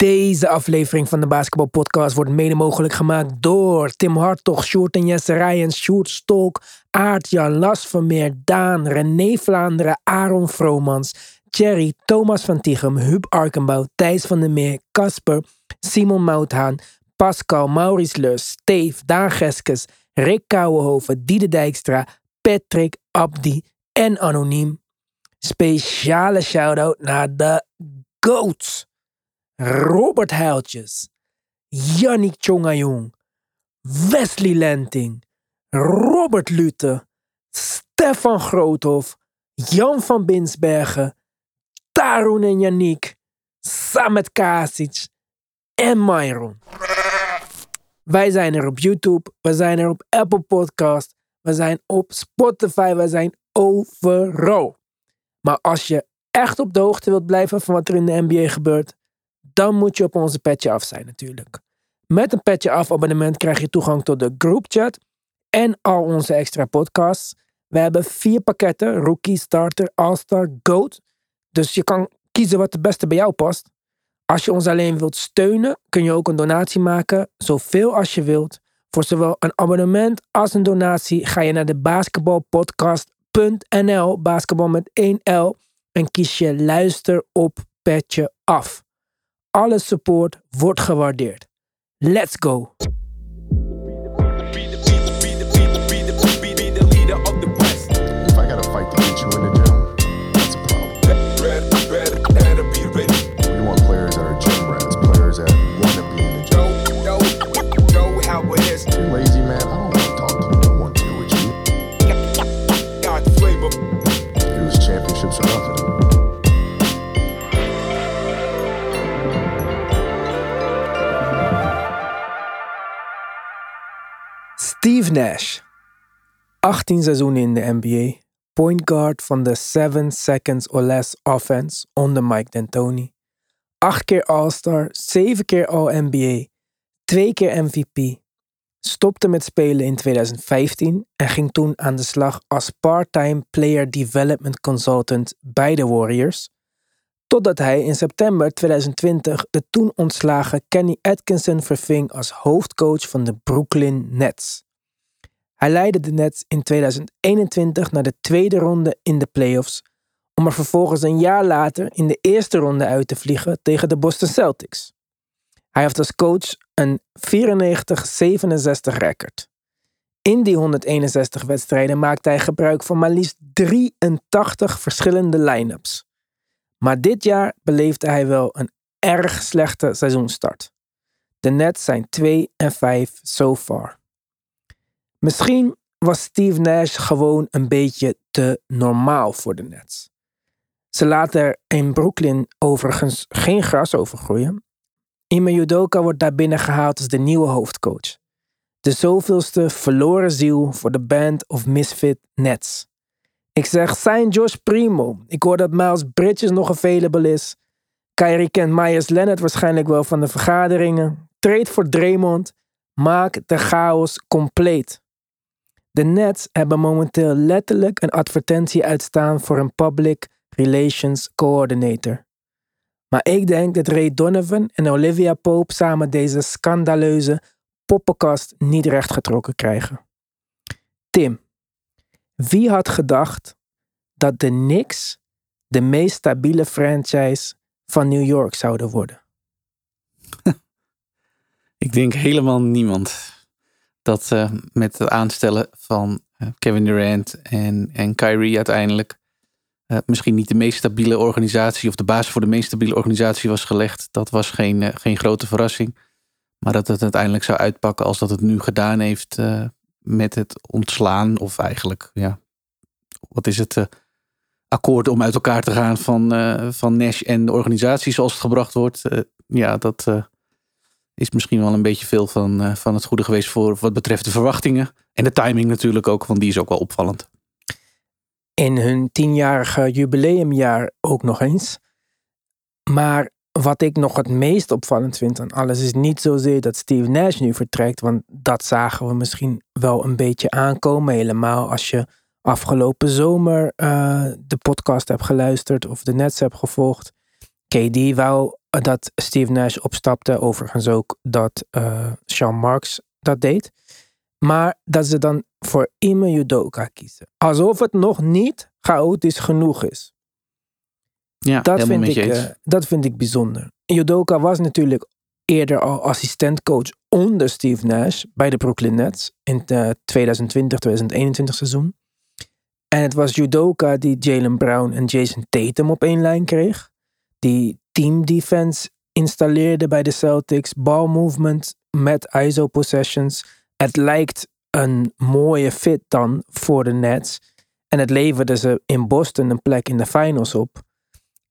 Deze aflevering van de Basketball Podcast wordt mede mogelijk gemaakt door Tim Hartog, Sjoerd en Jesse Rijens, Sjoerd Stolk, Aart, Jan Las Vermeer, Daan, René Vlaanderen, Aaron Vromans, Thierry, Thomas van Tichem, Huub Arkenbouw, Thijs van der Meer, Casper, Simon Mouthaan, Pascal, Maurice Lus, Steve, Daan Geskes, Rick Kouwenhoven, Diede Dijkstra, Patrick, Abdi en Anoniem. Speciale shout-out naar de GOATS. Robert Heiltjes, Yannick Chongayong, Wesley Lenting, Robert Lute, Stefan Groothof, Jan van Binsbergen, Tarun en Yannick, Samet Kasic en Myron. Wij zijn er op YouTube, we zijn er op Apple Podcast, we zijn op Spotify, we zijn overal. Maar als je echt op de hoogte wilt blijven van wat er in de NBA gebeurt, dan moet je op onze Petje Af zijn natuurlijk. Met een Petje Af abonnement krijg je toegang tot de groupchat en al onze extra podcasts. We hebben vier pakketten, Rookie, Starter, All-Star, GOAT. Dus je kan kiezen wat het beste bij jou past. Als je ons alleen wilt steunen, kun je ook een donatie maken, zoveel als je wilt. Voor zowel een abonnement als een donatie ga je naar de basketbalpodcast.nl, basketbal met 1 L, en kies je luister op petje af. Alle support wordt gewaardeerd. Let's go! Nash. 18 seizoenen in de NBA. Point guard van de 7 seconds or less offense onder Mike D'Antoni. 8 keer All-Star, 7 keer All-NBA, 2 keer MVP. Stopte met spelen in 2015 en ging toen aan de slag als part-time player development consultant bij de Warriors. Totdat hij in september 2020 de toen ontslagen Kenny Atkinson verving als hoofdcoach van de Brooklyn Nets. Hij leidde de Nets in 2021 naar de tweede ronde in de playoffs, om er vervolgens een jaar later in de eerste ronde uit te vliegen tegen de Boston Celtics. Hij heeft als coach een 94-67 record. In die 161 wedstrijden maakte hij gebruik van maar liefst 83 verschillende line-ups. Maar dit jaar beleefde hij wel een erg slechte seizoenstart. De Nets zijn 2 en 5 so far. Misschien was Steve Nash gewoon een beetje te normaal voor de Nets. Ze laten er in Brooklyn overigens geen gras over groeien. Ime Udoka wordt daar binnen gehaald als de nieuwe hoofdcoach. De zoveelste verloren ziel voor de band of misfit Nets. Ik zeg, zijn Josh Primo. Ik hoor dat Miles Bridges nog available is. Kyrie kent Myers Leonard waarschijnlijk wel van de vergaderingen. Trade voor Draymond. Maak de chaos compleet. De Nets hebben momenteel letterlijk een advertentie uitstaan voor een Public Relations Coordinator. Maar ik denk dat Ray Donovan en Olivia Pope samen deze scandaleuze poppenkast niet rechtgetrokken krijgen. Tim, wie had gedacht dat de Knicks de meest stabiele franchise van New York zouden worden? Ik denk helemaal niemand dat uh, met het aanstellen van uh, Kevin Durant en, en Kyrie uiteindelijk uh, misschien niet de meest stabiele organisatie of de basis voor de meest stabiele organisatie was gelegd. Dat was geen, geen grote verrassing. Maar dat het uiteindelijk zou uitpakken als dat het nu gedaan heeft met het ontslaan of eigenlijk, ja, wat is het, akkoord om uit elkaar te gaan van, van Nash en de organisatie zoals het gebracht wordt. ja, dat is misschien wel een beetje veel van, uh, van het goede geweest voor wat betreft de verwachtingen. En de timing natuurlijk ook, want die is ook wel opvallend. In hun tienjarige jubileumjaar ook nog eens. Maar wat ik nog het meest opvallend vind aan alles is niet zozeer dat Steve Nash nu vertrekt, want dat zagen we misschien wel een beetje aankomen. Helemaal als je afgelopen zomer uh, de podcast hebt geluisterd of de Nets hebt gevolgd. KD wou dat Steve Nash opstapte. Overigens ook dat uh, Sean Marks dat deed. Maar dat ze dan voor Ime Judoka kiezen. Alsof het nog niet chaotisch genoeg is. Ja, dat vind, ik, uh, dat vind ik bijzonder. Judoka was natuurlijk eerder al assistentcoach onder Steve Nash bij de Brooklyn Nets in het 2020-2021 seizoen. En het was Judoka die Jalen Brown en Jason Tatum op één lijn kreeg. Die team defense installeerde bij de Celtics. Ball movement met ISO possessions. Het lijkt een mooie fit dan voor de Nets. En het leverde ze in Boston een plek in de finals op.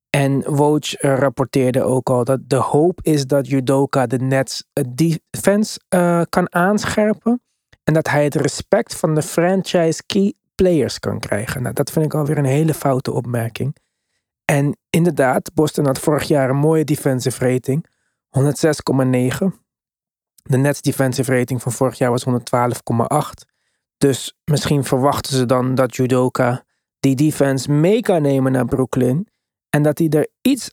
En Woj rapporteerde ook al dat de hoop is dat Judoka de Nets defense uh, kan aanscherpen. En dat hij het respect van de franchise key players kan krijgen. Nou, dat vind ik alweer een hele foute opmerking. En inderdaad, Boston had vorig jaar een mooie defensive rating. 106,9. De Nets defensive rating van vorig jaar was 112,8. Dus misschien verwachten ze dan dat Judoka die defense mee kan nemen naar Brooklyn. En dat hij er iets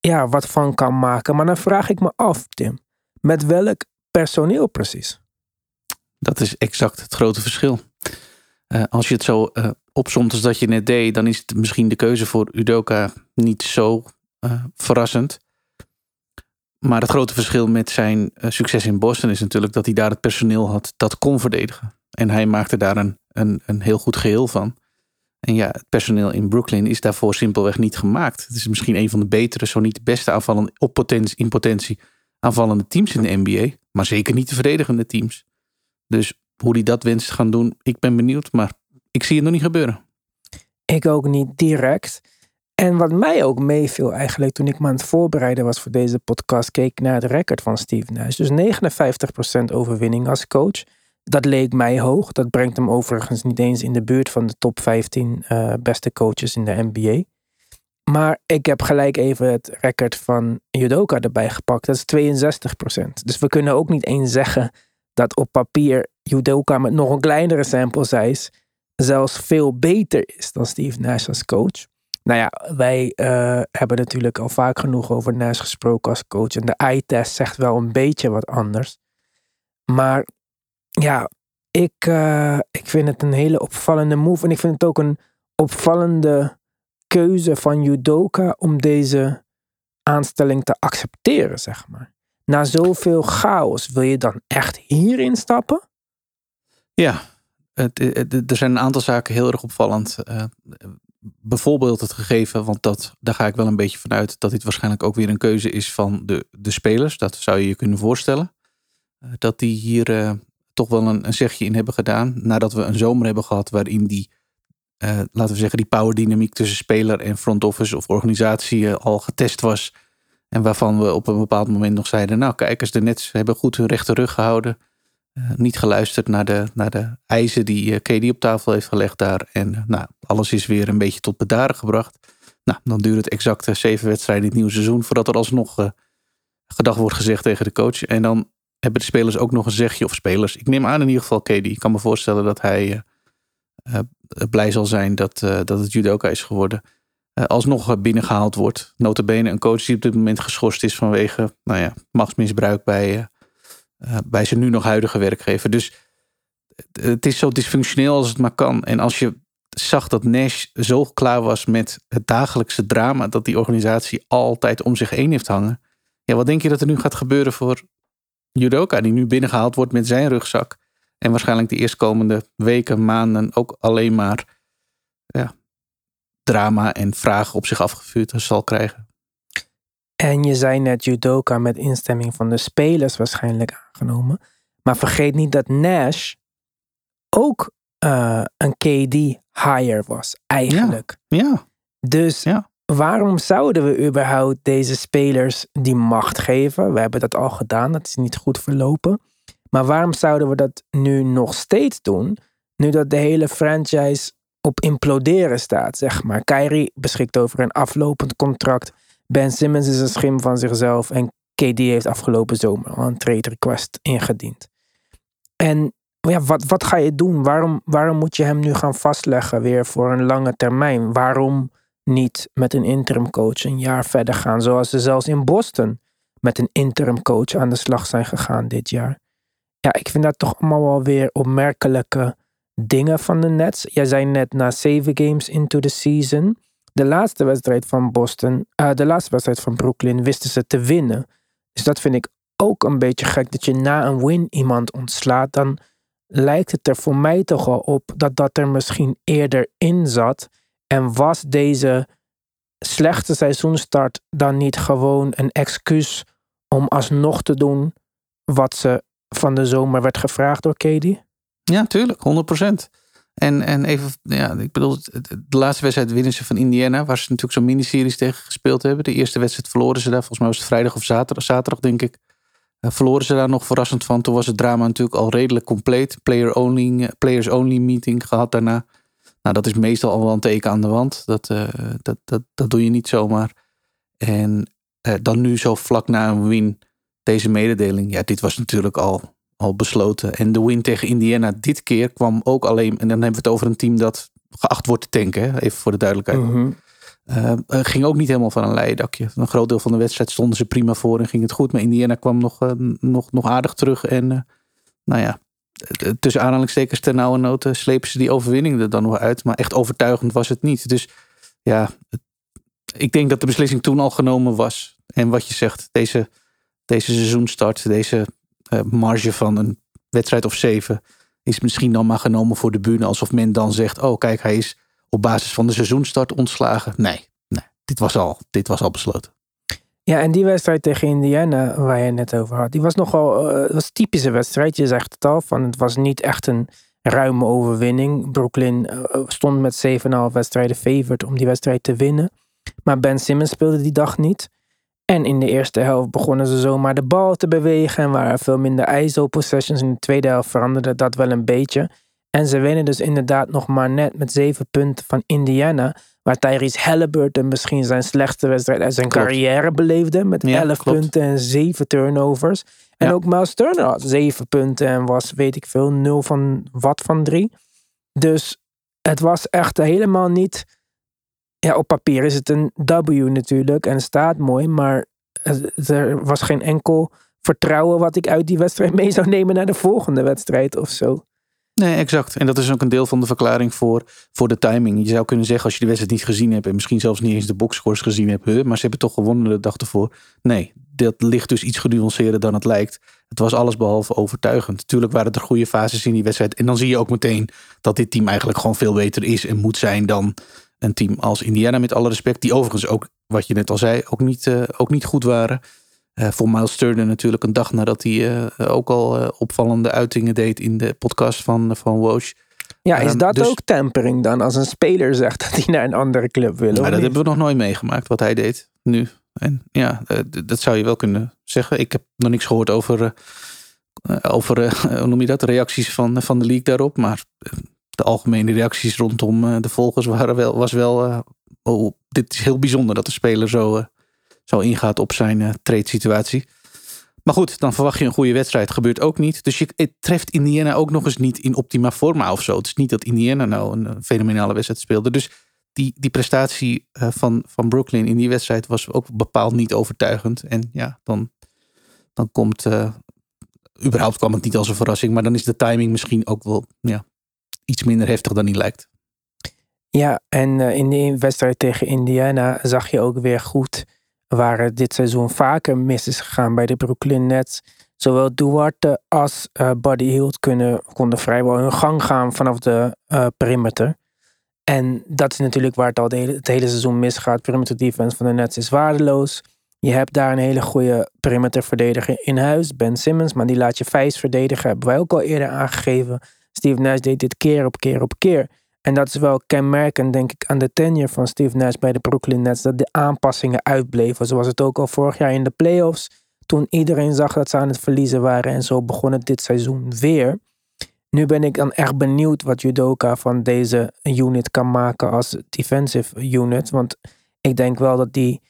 ja, wat van kan maken. Maar dan vraag ik me af, Tim. Met welk personeel precies? Dat is exact het grote verschil. Uh, als je het zo uh, opzomt als dat je net deed, dan is het misschien de keuze voor Udoka niet zo uh, verrassend. Maar het grote verschil met zijn succes in Boston is natuurlijk dat hij daar het personeel had dat kon verdedigen. En hij maakte daar een, een, een heel goed geheel van. En ja, het personeel in Brooklyn is daarvoor simpelweg niet gemaakt. Het is misschien een van de betere, zo niet de beste aanvallende, op potentie, in potentie aanvallende teams in de NBA. Maar zeker niet de verdedigende teams. Dus hoe hij dat wenst te gaan doen, ik ben benieuwd. Maar ik zie het nog niet gebeuren. Ik ook niet direct. En wat mij ook meeviel eigenlijk toen ik me aan het voorbereiden was voor deze podcast, keek naar het record van Steve Nash. Dus 59% overwinning als coach. Dat leek mij hoog. Dat brengt hem overigens niet eens in de buurt van de top 15 uh, beste coaches in de NBA. Maar ik heb gelijk even het record van Judoka erbij gepakt. Dat is 62%. Dus we kunnen ook niet eens zeggen dat op papier Judoka met nog een kleinere sample size zelfs veel beter is dan Steve Nash als coach. Nou ja, wij uh, hebben natuurlijk al vaak genoeg over Nash gesproken als coach. En de eye-test zegt wel een beetje wat anders. Maar ja, ik, uh, ik vind het een hele opvallende move. En ik vind het ook een opvallende keuze van Judoka om deze aanstelling te accepteren, zeg maar. Na zoveel chaos, wil je dan echt hierin stappen? Ja, het, er zijn een aantal zaken heel erg opvallend. Uh, bijvoorbeeld het gegeven, want dat, daar ga ik wel een beetje vanuit dat dit waarschijnlijk ook weer een keuze is van de, de spelers. Dat zou je je kunnen voorstellen. Uh, dat die hier toch wel een, zegje in hebben gedaan. Nadat we een zomer hebben gehad waarin die, laten we zeggen, die power dynamiek tussen speler en front office of organisatie al getest was. En waarvan we op een bepaald moment nog zeiden, nou kijk eens, de Nets hebben goed hun rechte rug gehouden. Uh, niet geluisterd naar de, naar de eisen die uh, KD op tafel heeft gelegd daar. En uh, nou, alles is weer een beetje tot bedaren gebracht. Nou, dan duurt het exact zeven wedstrijden het nieuwe seizoen voordat er alsnog gedacht wordt gezegd tegen de coach. En dan hebben de spelers ook nog een zegje, of spelers. Ik neem aan in ieder geval KD. Ik kan me voorstellen dat hij blij zal zijn dat, dat het judoka is geworden. alsnog binnengehaald wordt. Notabene een coach die op dit moment geschorst is vanwege nou ja, machtsmisbruik bij uh, bij zijn nu nog huidige werkgever. Dus het is zo dysfunctioneel als het maar kan. En als je zag dat Nash zo klaar was met het dagelijkse drama dat die organisatie altijd om zich heen heeft hangen. Ja, wat denk je dat er nu gaat gebeuren voor Judoka, die nu binnengehaald wordt met zijn rugzak. En waarschijnlijk de eerstkomende weken, maanden ook alleen maar ja, drama en vragen op zich afgevuurd zal krijgen. En je zei net judoka met instemming van de spelers waarschijnlijk aangenomen. Maar vergeet niet dat Nash ook uh, een KD-hire was, eigenlijk. Ja. ja. Dus ja. waarom zouden we überhaupt deze spelers die macht geven? We hebben dat al gedaan, dat is niet goed verlopen. Maar waarom zouden we dat nu nog steeds doen? Nu dat de hele franchise op imploderen staat, zeg maar. Kyrie beschikt over een aflopend contract. Ben Simmons is een schim van zichzelf en KD heeft afgelopen zomer al een trade request ingediend. En ja, wat, wat ga je doen? Waarom, waarom moet je hem nu gaan vastleggen weer voor een lange termijn? Waarom niet met een interim coach een jaar verder gaan. Zoals ze zelfs in Boston met een interim coach aan de slag zijn gegaan dit jaar. Ja, ik vind dat toch allemaal wel weer opmerkelijke dingen van de Nets. Jij zei net na zeven games into the season. De laatste wedstrijd van Boston, uh, de laatste wedstrijd van Brooklyn wisten ze te winnen. Dus dat vind ik ook een beetje gek. Dat je na een win iemand ontslaat. Dan lijkt het er voor mij toch al op dat dat er misschien eerder in zat. En was deze slechte seizoenstart dan niet gewoon een excuus om alsnog te doen wat ze van de zomer werd gevraagd door Katie? Ja, tuurlijk, 100%. En, en even, ja, ik bedoel, de laatste wedstrijd winnen ze van Indiana, waar ze natuurlijk zo'n miniseries tegen gespeeld hebben. De eerste wedstrijd verloren ze daar, volgens mij was het vrijdag of zaterdag, zaterdag denk ik. Uh, verloren ze daar nog verrassend van. Toen was het drama natuurlijk al redelijk compleet. Player only, players only meeting gehad daarna. Nou, dat is meestal al wel een teken aan de wand. Dat, uh, dat, dat, dat doe je niet zomaar. En dan nu zo vlak na een win deze mededeling. Ja, dit was natuurlijk al, al besloten. En de win tegen Indiana dit keer kwam ook alleen... En dan hebben we het over een team dat geacht wordt te tanken. Hè? Even voor de duidelijkheid. Uh, ging ook niet helemaal van een leidakje. Een groot deel van de wedstrijd stonden ze prima voor en ging het goed. Maar Indiana kwam nog, uh, nog, nog aardig terug. En uh, nou ja, tussen aanhalingstekens ter nauwe noten slepen ze die overwinning er dan nog uit. Maar echt overtuigend was het niet. Dus ja, ik denk dat de beslissing toen al genomen was. En wat je zegt, deze, deze seizoenstart, deze marge van een wedstrijd of zeven... is misschien dan maar genomen voor de bühne. Alsof men dan zegt, oh kijk, hij is op basis van de seizoenstart ontslagen. Nee, nee dit, was al, dit was al besloten. Ja, en die wedstrijd tegen Indiana, waar je het net over had, die was nogal, uh, was een typische wedstrijd. Je zegt het al, van het was niet echt een ruime overwinning. Brooklyn uh, stond met 7,5 wedstrijden favored om die wedstrijd te winnen. Maar Ben Simmons speelde die dag niet. En in de eerste helft begonnen ze zomaar de bal te bewegen en waren veel minder ISO possessions. In de tweede helft veranderde dat wel een beetje. En ze winnen dus inderdaad nog maar net met zeven punten van Indiana. Waar Tyrese Halliburton misschien zijn slechtste wedstrijd uit zijn klopt. carrière beleefde. Met ja, 11 klopt. punten en zeven turnovers. En ja. ook Miles Turner had zeven punten en was, weet ik veel, nul van wat van drie. Dus het was echt helemaal niet... Ja, op papier is het een W natuurlijk en staat mooi. Maar er was geen enkel vertrouwen wat ik uit die wedstrijd mee zou nemen naar de volgende wedstrijd of zo. Nee, exact. En dat is ook een deel van de verklaring voor, voor de timing. Je zou kunnen zeggen als je de wedstrijd niet gezien hebt en misschien zelfs niet eens de boxscores gezien hebt, maar ze hebben toch gewonnen de dag ervoor. Nee, dat ligt dus iets genuanceerder dan het lijkt. Het was alles behalve overtuigend. Natuurlijk waren er goede fases in die wedstrijd. En dan zie je ook meteen dat dit team eigenlijk gewoon veel beter is en moet zijn dan een team als Indiana, met alle respect. Die overigens ook, wat je net al zei, ook niet, uh, ook niet goed waren. Uh, voor Miles Turner natuurlijk een dag nadat hij uh, ook al opvallende uitingen deed in de podcast van, van Woj. Ja, is um, dat dus, ook tempering dan als een speler zegt dat hij naar een andere club wil? Ja, dat hebben we nog nooit meegemaakt wat hij deed nu. En ja, dat zou je wel kunnen zeggen. Ik heb nog niks gehoord over, over hoe noem je dat, reacties van, van de league daarop. Maar de algemene reacties rondom de volgers waren wel, was wel, oh, dit is heel bijzonder dat de speler zo zo ingaat op zijn trade situatie. Maar goed, dan verwacht je een goede wedstrijd. Gebeurt ook niet. Dus je, het treft Indiana ook nog eens niet in optima forma of zo. Het is niet dat Indiana nou een fenomenale wedstrijd speelde. Dus die, die prestatie van, van Brooklyn in die wedstrijd was ook bepaald niet overtuigend. En ja, dan, dan komt. Überhaupt kwam het niet als een verrassing. Maar dan is de timing misschien ook wel ja, iets minder heftig dan die lijkt. Ja, en uh, in de wedstrijd tegen Indiana zag je ook weer goed waar dit seizoen vaker mis is gegaan bij de Brooklyn Nets. Zowel Duarte als uh, Buddy Hield konden vrijwel hun gang gaan vanaf de uh, perimeter. En dat is natuurlijk waar het al hele, het hele seizoen misgaat. Perimeter defense van de Nets is waardeloos. Je hebt daar een hele goede perimeterverdediger in huis, Ben Simmons, maar die laat je vijs verdedigen, hebben wij ook al eerder aangegeven. Steve Nash deed dit keer op keer op keer. En dat is wel kenmerkend, denk ik, aan de tenure van Steve Nash bij de Brooklyn Nets. Dat de aanpassingen uitbleven. Zoals het ook al vorig jaar in de playoffs. Toen iedereen zag dat ze aan het verliezen waren. En zo begon het dit seizoen weer. Nu ben ik dan echt benieuwd wat Judoka van deze unit kan maken als defensive unit. Want ik denk wel dat die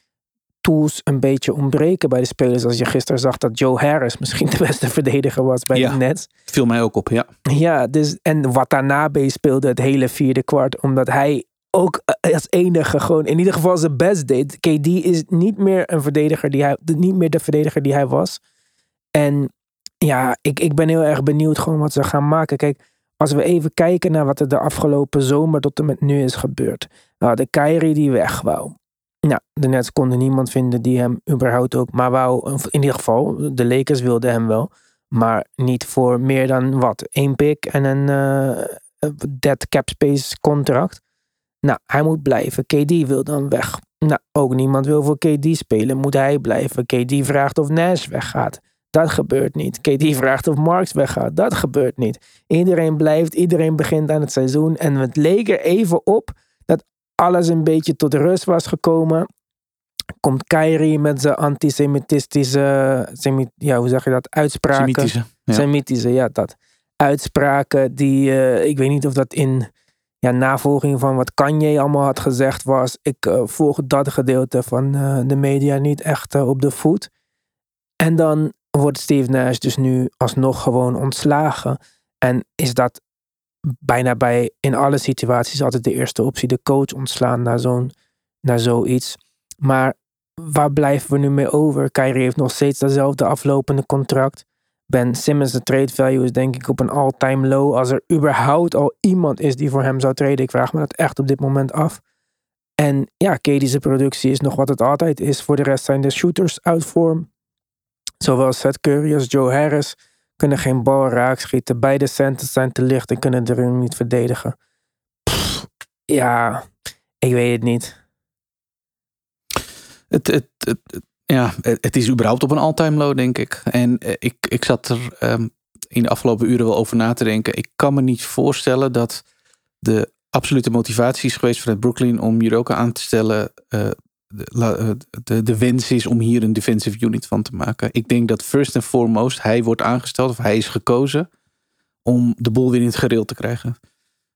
tools een beetje ontbreken bij de spelers. Als je gisteren zag dat Joe Harris misschien de beste verdediger was bij ja, de Nets. Viel mij ook op, ja. Ja, dus, en wat daarna speelde het hele vierde kwart. Omdat hij ook eh, als enige gewoon in ieder geval zijn best deed. KD is niet meer een verdediger die hij, niet meer de verdediger die hij was. En ja, ik, ik ben heel erg benieuwd gewoon wat ze gaan maken. Kijk, als we even kijken naar wat er de afgelopen zomer tot en met nu is gebeurd. Nou, de Kyrie die weg wou. Nou, de Nets konden niemand vinden die hem überhaupt ook maar wou. In ieder geval, de Lakers wilden hem wel. Maar niet voor meer dan wat? één pick en een uh, dead cap space contract. Nou, hij moet blijven. KD wil dan weg. Nou, ook niemand wil voor KD spelen. Moet hij blijven? KD vraagt of Nash weggaat. Dat gebeurt niet. KD vraagt of Marks weggaat. Dat gebeurt niet. Iedereen blijft. Iedereen begint aan het seizoen. En het leek er even op alles een beetje tot rust was gekomen. Komt Kyrie met zijn antisemitistische, ja, hoe zeg je dat, uitspraken. Semitische. Ja. Semitische, ja, dat. Uitspraken die, uh, ik weet niet of dat in ja, navolging van wat Kanye allemaal had gezegd was. Ik uh, volg dat gedeelte van uh, de media niet echt op de voet. En dan wordt Steve Nash dus nu alsnog gewoon ontslagen. En is dat bijna bij in alle situaties altijd de eerste optie, de coach ontslaan naar, zo'n, zoiets. Maar waar blijven we nu mee over? Kyrie heeft nog steeds datzelfde aflopende contract. Ben Simmons, de trade value is denk ik op een all-time low. Als er überhaupt al iemand is die voor hem zou treden. Ik vraag me dat echt op dit moment af. En ja, Katie's productie is nog wat het altijd is. Voor de rest zijn de shooters uit vorm. Zowel Seth Curry als Joe Harris kunnen geen bal raak schieten. Beide centers zijn te licht en kunnen erin niet verdedigen. ja, ik weet het niet. Het, het, het, ja, het is überhaupt op een all-time low, denk ik. En eh, ik, ik zat er um, in de afgelopen uren wel over na te denken. Ik kan me niet voorstellen dat de absolute motivatie is geweest vanuit Brooklyn om Juroka aan te stellen. Uh, de, de, de, wens is om hier een defensive unit van te maken. Ik denk dat first and foremost hij wordt aangesteld of hij is gekozen om de boel weer in het gereel te krijgen.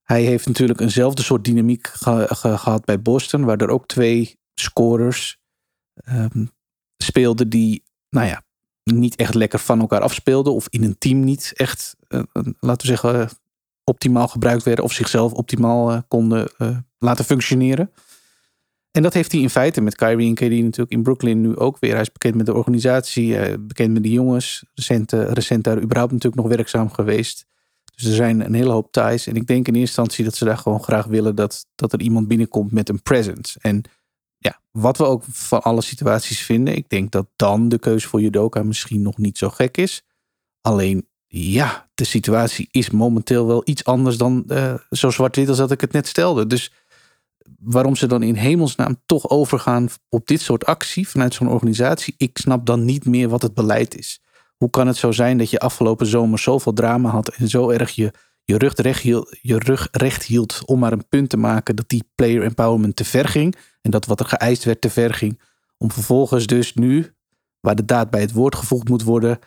Hij heeft natuurlijk eenzelfde soort dynamiek gehad bij Boston, waar er ook twee scorers um, speelden die, nou ja, niet echt lekker van elkaar afspeelden of in een team niet echt, uh, laten we zeggen, optimaal gebruikt werden of zichzelf optimaal uh, konden laten functioneren. En dat heeft hij in feite met Kyrie en KD natuurlijk in Brooklyn nu ook weer. Hij is bekend met de organisatie, bekend met de jongens. Recent, recent daar überhaupt natuurlijk nog werkzaam geweest. Dus er zijn een hele hoop ties. En ik denk in eerste instantie dat ze daar gewoon graag willen dat, dat er iemand binnenkomt met een presence. En ja, wat we ook van alle situaties vinden. Ik denk dat dan de keuze voor judoka misschien nog niet zo gek is. Alleen, ja, de situatie is momenteel wel iets anders dan uh, zo zwart-wit als dat ik het net stelde. Dus waarom ze dan in hemelsnaam toch overgaan op dit soort actie vanuit zo'n organisatie, ik snap dan niet meer wat het beleid is. Hoe kan het zo zijn dat je afgelopen zomer zoveel drama had en zo erg je, je, rug, recht hield, je rug recht hield om maar een punt te maken dat die player empowerment te ver ging en dat wat er geëist werd te ver ging. Om vervolgens dus nu, waar de daad bij het woord gevoegd moet worden,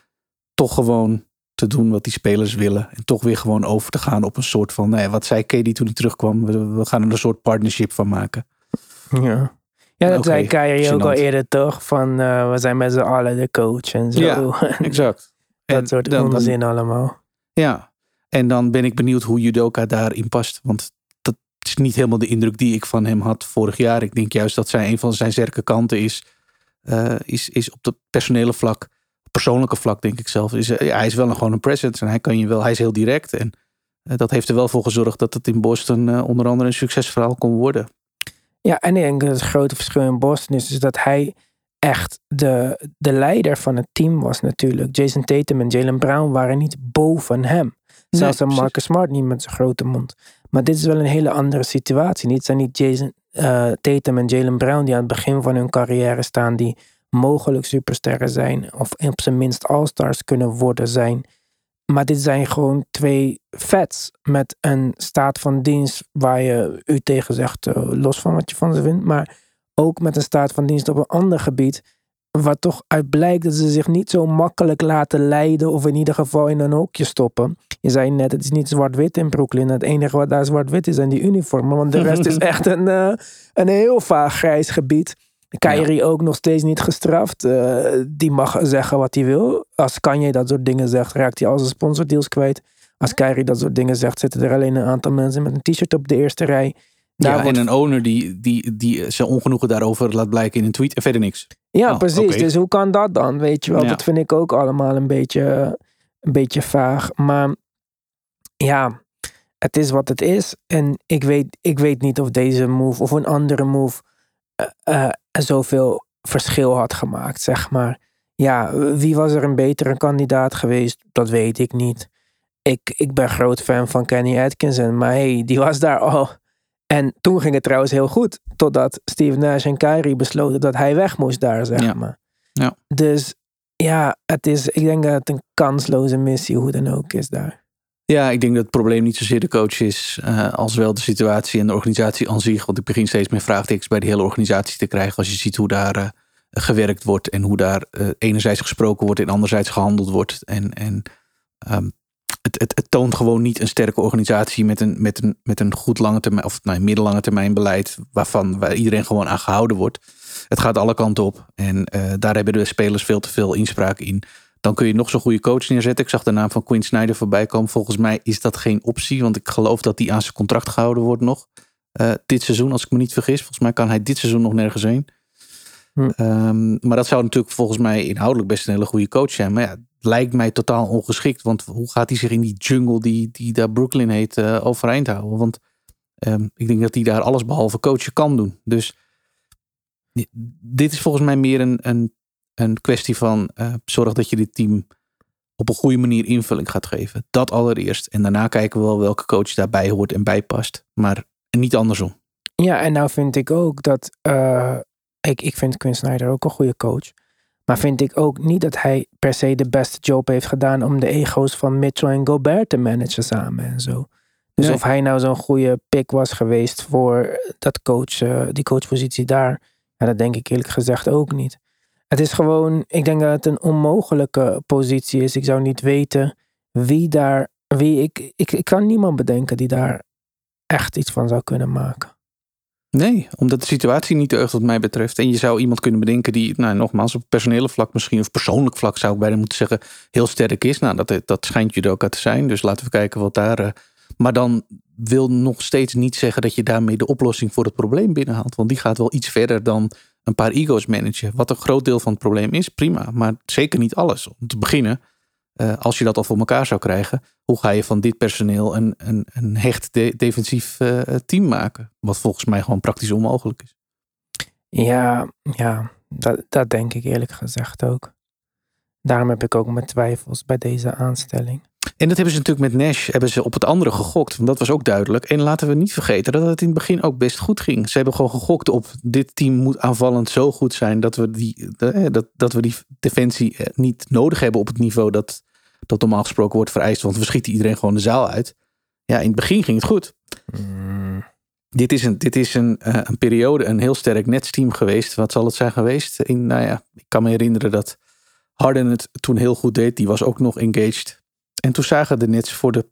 toch gewoon te doen wat die spelers willen. En toch weer gewoon over te gaan op een soort van, nee, wat zei Katie toen hij terugkwam? We, gaan er een soort partnership van maken. Ja. Ja, dat zei Kyrie ook al eerder toch? Van uh, we zijn met z'n allen de coach en zo. Ja, exact. dat en soort dan, onzin allemaal. Ja, en dan ben ik benieuwd hoe judoka daarin past. Want dat is niet helemaal de indruk die ik van hem had vorig jaar. Ik denk juist dat zij een van zijn sterke kanten is. Uh, is, is op het personele vlak persoonlijke vlak, denk ik zelf, is ja, hij is wel een, gewoon een presence. En hij kan je wel, hij is heel direct. En uh, dat heeft er wel voor gezorgd dat het in Boston uh, onder andere een succesverhaal kon worden. Ja, en ik denk dat het grote verschil in Boston is, is dat hij echt de, de leider van het team was natuurlijk. Jason Tatum en Jalen Brown waren niet boven hem. Zelfs nee, Marcus Smart niet met zijn grote mond. Maar dit is wel een hele andere situatie. Niet zijn niet Jason uh, Tatum en Jalen Brown die aan het begin van hun carrière staan, die mogelijk supersterren zijn. Of op zijn minst all-stars kunnen worden zijn. Maar dit zijn gewoon twee vets met een staat van dienst waar je u tegen zegt, uh, los van wat je van ze vindt. Maar ook met een staat van dienst op een ander gebied. Waar toch uit blijkt dat ze zich niet zo makkelijk laten leiden. Of in ieder geval in een hoekje stoppen. Je zei net, het is niet zwart-wit in Brooklyn. Het enige wat daar zwart-wit is zijn die uniformen. Want de rest is echt een, uh, een heel vaag grijs gebied. Kyrie ook nog steeds niet gestraft. Uh, die mag zeggen wat hij wil. Als Kanye dat soort dingen zegt, raakt hij al zijn sponsordeals kwijt. Als Kyrie dat soort dingen zegt, zitten er alleen een aantal mensen met een t-shirt op de eerste rij. Daar ja, wordt- en een owner die, die, die zijn ongenoegen daarover laat blijken in een tweet en verder niks. Ja, Oh, precies. Dus hoe kan dat dan? Weet je wel, Ja. dat vind ik ook allemaal een beetje, een beetje vaag. Maar ja, het is wat het is. En ik weet, ik weet niet of deze move of een andere move eh, zoveel verschil had gemaakt, zeg maar. Ja, wie was er een betere kandidaat geweest? Dat weet ik niet. Ik, ik ben groot fan van Kenny Atkinson, maar hey, die was daar al. En toen ging het trouwens heel goed, totdat Steve Nash en Kyrie besloten dat hij weg moest daar, zeg Ja. maar. Ja. Dus ja, het is, ik denk dat het een kansloze missie, hoe dan ook, is daar. Ja, ik denk dat het probleem niet zozeer de coach is, eh, als wel de situatie en de organisatie aan zich. Want ik begin steeds meer vraagtekens bij de hele organisatie te krijgen. Als je ziet hoe daar eh, gewerkt wordt en hoe daar eh, enerzijds gesproken wordt en anderzijds gehandeld wordt. En, en ehm, het, het, toont gewoon niet een sterke organisatie met een, met een, met een goed lange termijn of nee, middellange termijn beleid. Waarvan waar iedereen gewoon aan gehouden wordt. Het gaat alle kanten op. En daar hebben de spelers veel te veel inspraak in. Dan kun je nog zo'n goede coach neerzetten. Ik zag de naam van Quinn Snyder voorbij komen. Volgens mij is dat geen optie. Want ik geloof dat hij aan zijn contract gehouden wordt nog. eh, dit seizoen, als ik me niet vergis. Volgens mij kan hij dit seizoen nog nergens heen. Hm. Ehm, maar dat zou natuurlijk volgens mij inhoudelijk best een hele goede coach zijn. Maar ja, lijkt mij totaal ongeschikt. Want hoe gaat hij zich in die jungle die, die daar Brooklyn heet eh, overeind houden? Want ehm, ik denk dat hij daar alles behalve coachen kan doen. Dus dit is volgens mij meer een, een, een kwestie van eh, zorg dat je dit team op een goede manier invulling gaat geven. Dat allereerst. En daarna kijken we wel welke coach daarbij hoort en bij past. Maar niet andersom. Ja, en nou vind ik ook dat. eh, ik, ik vind Quinn Snyder ook een goede coach. Maar vind ik ook niet dat hij per se de beste job heeft gedaan om de ego's van Mitchell en Gobert te managen samen en zo. Dus Nee. of hij nou zo'n goede pick was geweest voor dat coach, eh, die coachpositie daar, ja, dat denk ik eerlijk gezegd ook niet. Het is gewoon, ik denk dat het een onmogelijke positie is. Ik zou niet weten wie daar, wie ik, ik, ik kan niemand bedenken die daar echt iets van zou kunnen maken. Nee, omdat de situatie niet deugt wat mij betreft. En je zou iemand kunnen bedenken die, nou nogmaals, op personele vlak misschien, of persoonlijk vlak zou ik bijna moeten zeggen, heel sterk is. Nou, dat, dat schijnt uit te zijn. Dus laten we kijken wat daar. eh, maar dan wil nog steeds niet zeggen dat je daarmee de oplossing voor het probleem binnenhaalt. Want die gaat wel iets verder dan een paar ego's managen. Wat een groot deel van het probleem is, prima. Maar zeker niet alles. Om te beginnen, eh, als je dat al voor elkaar zou krijgen, hoe ga je van dit personeel een, een, een hecht de- defensief eh, team maken? Wat volgens mij gewoon praktisch onmogelijk is. Ja, ja dat denk ik eerlijk gezegd ook. Daarom heb ik ook mijn twijfels bij deze aanstelling. En dat hebben ze natuurlijk met Nash hebben ze op het andere gegokt. Want dat was ook duidelijk. En laten we niet vergeten dat het in het begin ook best goed ging. Ze hebben gewoon gegokt op dit team moet aanvallend zo goed zijn dat we die, eh, dat, dat we die defensie eh, niet nodig hebben op het niveau dat, dat normaal gesproken wordt vereist. Want we schieten iedereen gewoon de zaal uit. Ja, in het begin ging het goed. Dit is een, dit is een, eh, een periode, een heel sterk netsteam geweest. Wat zal het zijn geweest? In, nou ja, ik kan me herinneren dat Harden het toen heel goed deed. Die was ook nog engaged. En toen zagen de Nets voor de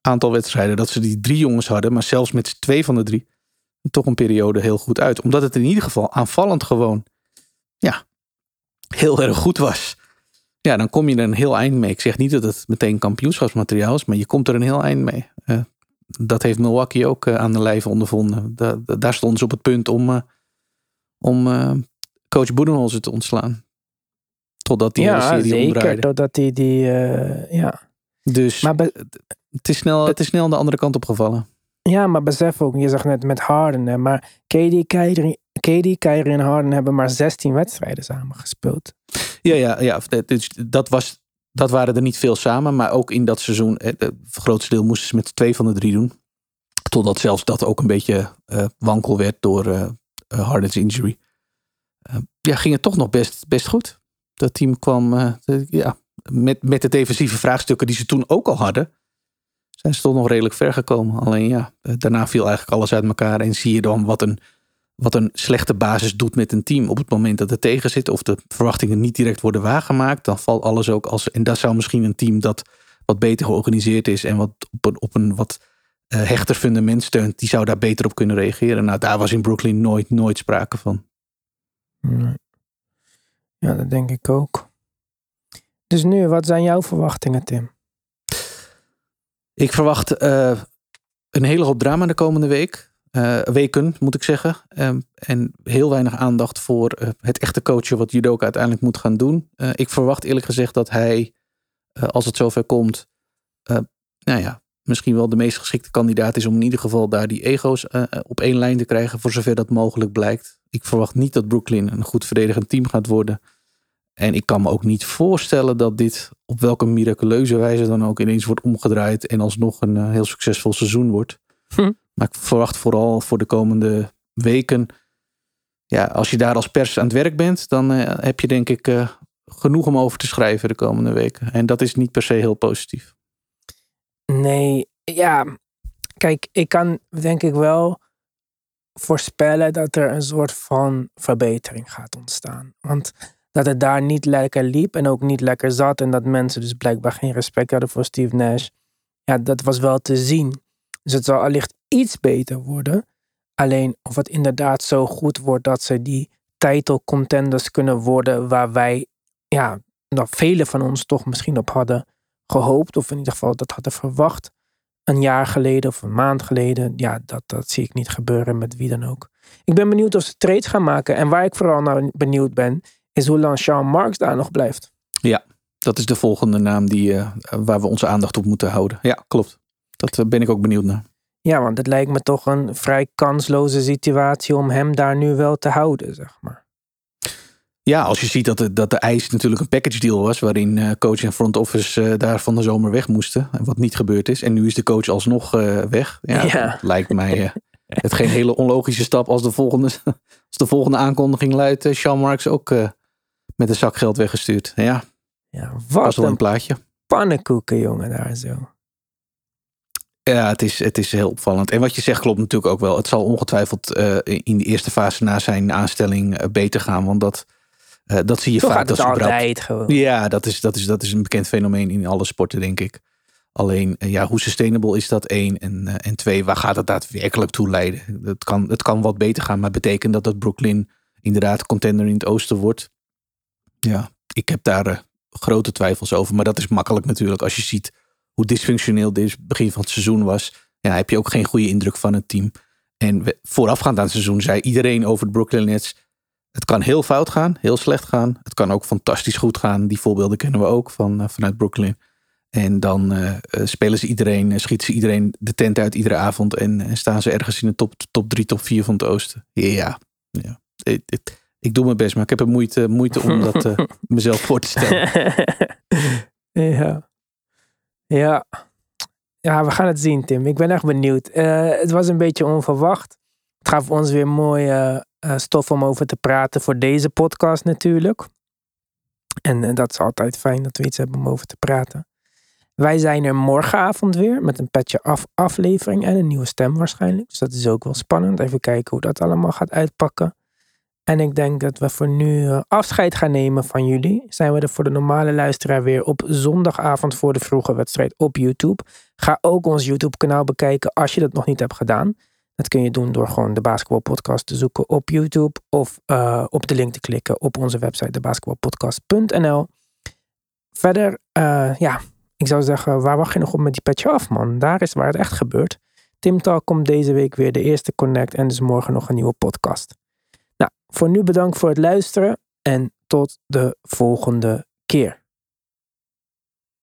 aantal wedstrijden dat ze die drie jongens hadden. Maar zelfs met twee van de drie toch een periode heel goed uit. Omdat het in ieder geval aanvallend gewoon ja, heel erg goed was. Ja, dan kom je er een heel eind mee. Ik zeg niet dat het meteen kampioenschapsmateriaal is. Maar je komt er een heel eind mee. Eh, dat heeft Milwaukee ook eh, aan de lijve ondervonden. Da- da- daar stonden ze op het punt om, eh, om coach Boedenholzer te ontslaan. Totdat die hele ja, serie zeker. omdraaide. Doordat hij die, eh, ja. Dus Maar be- het, is snel, het is snel aan de andere kant opgevallen. ja, maar besef ook, je zegt net met Harden, hè, maar KD, Kyrie, KD, Kyrie en Harden hebben maar 16 wedstrijden samen gespeeld. Ja, ja, ja. Dus dat, was, dat waren er niet veel samen. Maar ook in dat seizoen, het grootste deel moesten ze met twee van de drie doen. Totdat zelfs dat ook een beetje eh, wankel werd door eh eh, Harden's injury. Ja, ging het toch nog best, best goed. Dat team kwam ja, met, met de defensieve vraagstukken die ze toen ook al hadden. Zijn ze toch nog redelijk ver gekomen. Alleen ja, eh, daarna viel eigenlijk alles uit elkaar. En zie je dan wat een, wat een slechte basis doet met een team. Op het moment dat het tegen zit of de verwachtingen niet direct worden waargemaakt, dan valt alles ook als. En dat zou misschien een team dat wat beter georganiseerd is en wat op een, op een wat eh, hechter fundament steunt, die zou daar beter op kunnen reageren. Nou, daar was in Brooklyn nooit, nooit sprake van. Ja, dat denk ik ook. Dus nu, wat zijn jouw verwachtingen, Tim? Ik verwacht eh, een hele hoop drama de komende week. uh, weken, moet ik zeggen. Um, en heel weinig aandacht voor uh, het echte coachen wat Judoka uiteindelijk moet gaan doen. Ik verwacht eerlijk gezegd dat hij, als het zover komt, nou ja, misschien wel de meest geschikte kandidaat is om in ieder geval daar die ego's op één lijn te krijgen, voor zover dat mogelijk blijkt. Ik verwacht niet dat Brooklyn een goed verdedigend team gaat worden. En ik kan me ook niet voorstellen dat dit op welke miraculeuze wijze dan ook ineens wordt omgedraaid en alsnog een heel succesvol seizoen wordt. Hm. Maar ik verwacht vooral voor de komende weken. Ja, als je daar als pers aan het werk bent, dan uh, heb je denk ik uh, genoeg om over te schrijven de komende weken. En dat is niet per se heel positief. Nee, ja. Kijk, ik kan denk ik wel voorspellen dat er een soort van verbetering gaat ontstaan. Want dat het daar niet lekker liep en ook niet lekker zat. En dat mensen dus blijkbaar geen respect hadden voor Steve Nash. Ja, dat was wel te zien. Dus het zal allicht iets beter worden. Alleen of het inderdaad zo goed wordt dat ze die title contenders kunnen worden waar wij, ja, dat velen van ons toch misschien op hadden gehoopt. Of in ieder geval dat hadden verwacht. Een jaar geleden of een maand geleden. Ja, dat, dat zie ik niet gebeuren met wie dan ook. Ik ben benieuwd of ze trades gaan maken. En waar ik vooral nou benieuwd ben, is hoe lang Sean Marks daar nog blijft. Ja, dat is de volgende naam die, uh, waar we onze aandacht op moeten houden. Ja, klopt. Dat eh, ben ik ook benieuwd naar. Ja, want het lijkt me toch een vrij kansloze situatie om hem daar nu wel te houden, zeg maar. Ja, als je ziet dat de, dat de eis natuurlijk een package deal was, waarin uh, coach en front office daar van de zomer weg moesten. Wat niet gebeurd is. En nu is de coach alsnog weg. Ja, ja. lijkt mij het geen hele onlogische stap als de volgende, als de volgende aankondiging luidt. Sean Marks ook met een zak geld weggestuurd. Ja, ja wat een, een plaatje. Pannenkoeken, jongen, daar zo. Ja, het is, het is heel opvallend. En wat je zegt klopt natuurlijk ook wel. Het zal ongetwijfeld uh, in de eerste fase na zijn aanstelling uh, beter gaan. Want dat, uh, dat zie je vaak. dat altijd gewoon. Ja, dat is, dat, is, dat is een bekend fenomeen in alle sporten, denk ik. Alleen, ja, hoe sustainable is dat? één. En, en twee, waar gaat het daadwerkelijk toe leiden? Het kan, het kan wat beter gaan, maar betekent dat dat Brooklyn inderdaad contender in het oosten wordt? Ja, ik heb daar grote twijfels over. Maar dat is makkelijk natuurlijk als je ziet hoe dysfunctioneel dit begin van het seizoen was, ja, heb je ook geen goede indruk van het team. En voorafgaand aan het seizoen zei iedereen over de Brooklyn Nets, het kan heel fout gaan, heel slecht gaan. Het kan ook fantastisch goed gaan. Die voorbeelden kennen we ook van, uh, vanuit Brooklyn. En dan uh, spelen ze iedereen, schieten ze iedereen de tent uit iedere avond. En, staan ze ergens in de top, top 3, top 4 van het oosten. Ja, ja. Ik, doe mijn best, maar ik heb er moeite, moeite om dat uh, mezelf voor te stellen. ja. Ja. ja, we gaan het zien, Tim. Ik ben echt benieuwd. Uh, het was een beetje onverwacht. Het gaf ons weer mooie uh, stof om over te praten voor deze podcast natuurlijk. En dat is altijd fijn dat we iets hebben om over te praten. Wij zijn er morgenavond weer met een petje af aflevering en een nieuwe stem waarschijnlijk. Dus dat is ook wel spannend. Even kijken hoe dat allemaal gaat uitpakken. En ik denk dat we voor nu eh, afscheid gaan nemen van jullie. Zijn we er voor de normale luisteraar weer op zondagavond voor de vroege wedstrijd op YouTube. Ga ook ons YouTube kanaal bekijken als je dat nog niet hebt gedaan. Dat kun je doen door gewoon de basketbalpodcast te zoeken op YouTube. Of uh, op de link te klikken op onze website debasketbalpodcast.nl Verder, uh, ja, ik zou zeggen, waar wacht je nog op met die petje af man? Daar is waar het echt gebeurt. Tim Talk komt deze week weer de eerste connect en dus morgen nog een nieuwe podcast. Voor nu bedankt voor het luisteren en tot de volgende keer.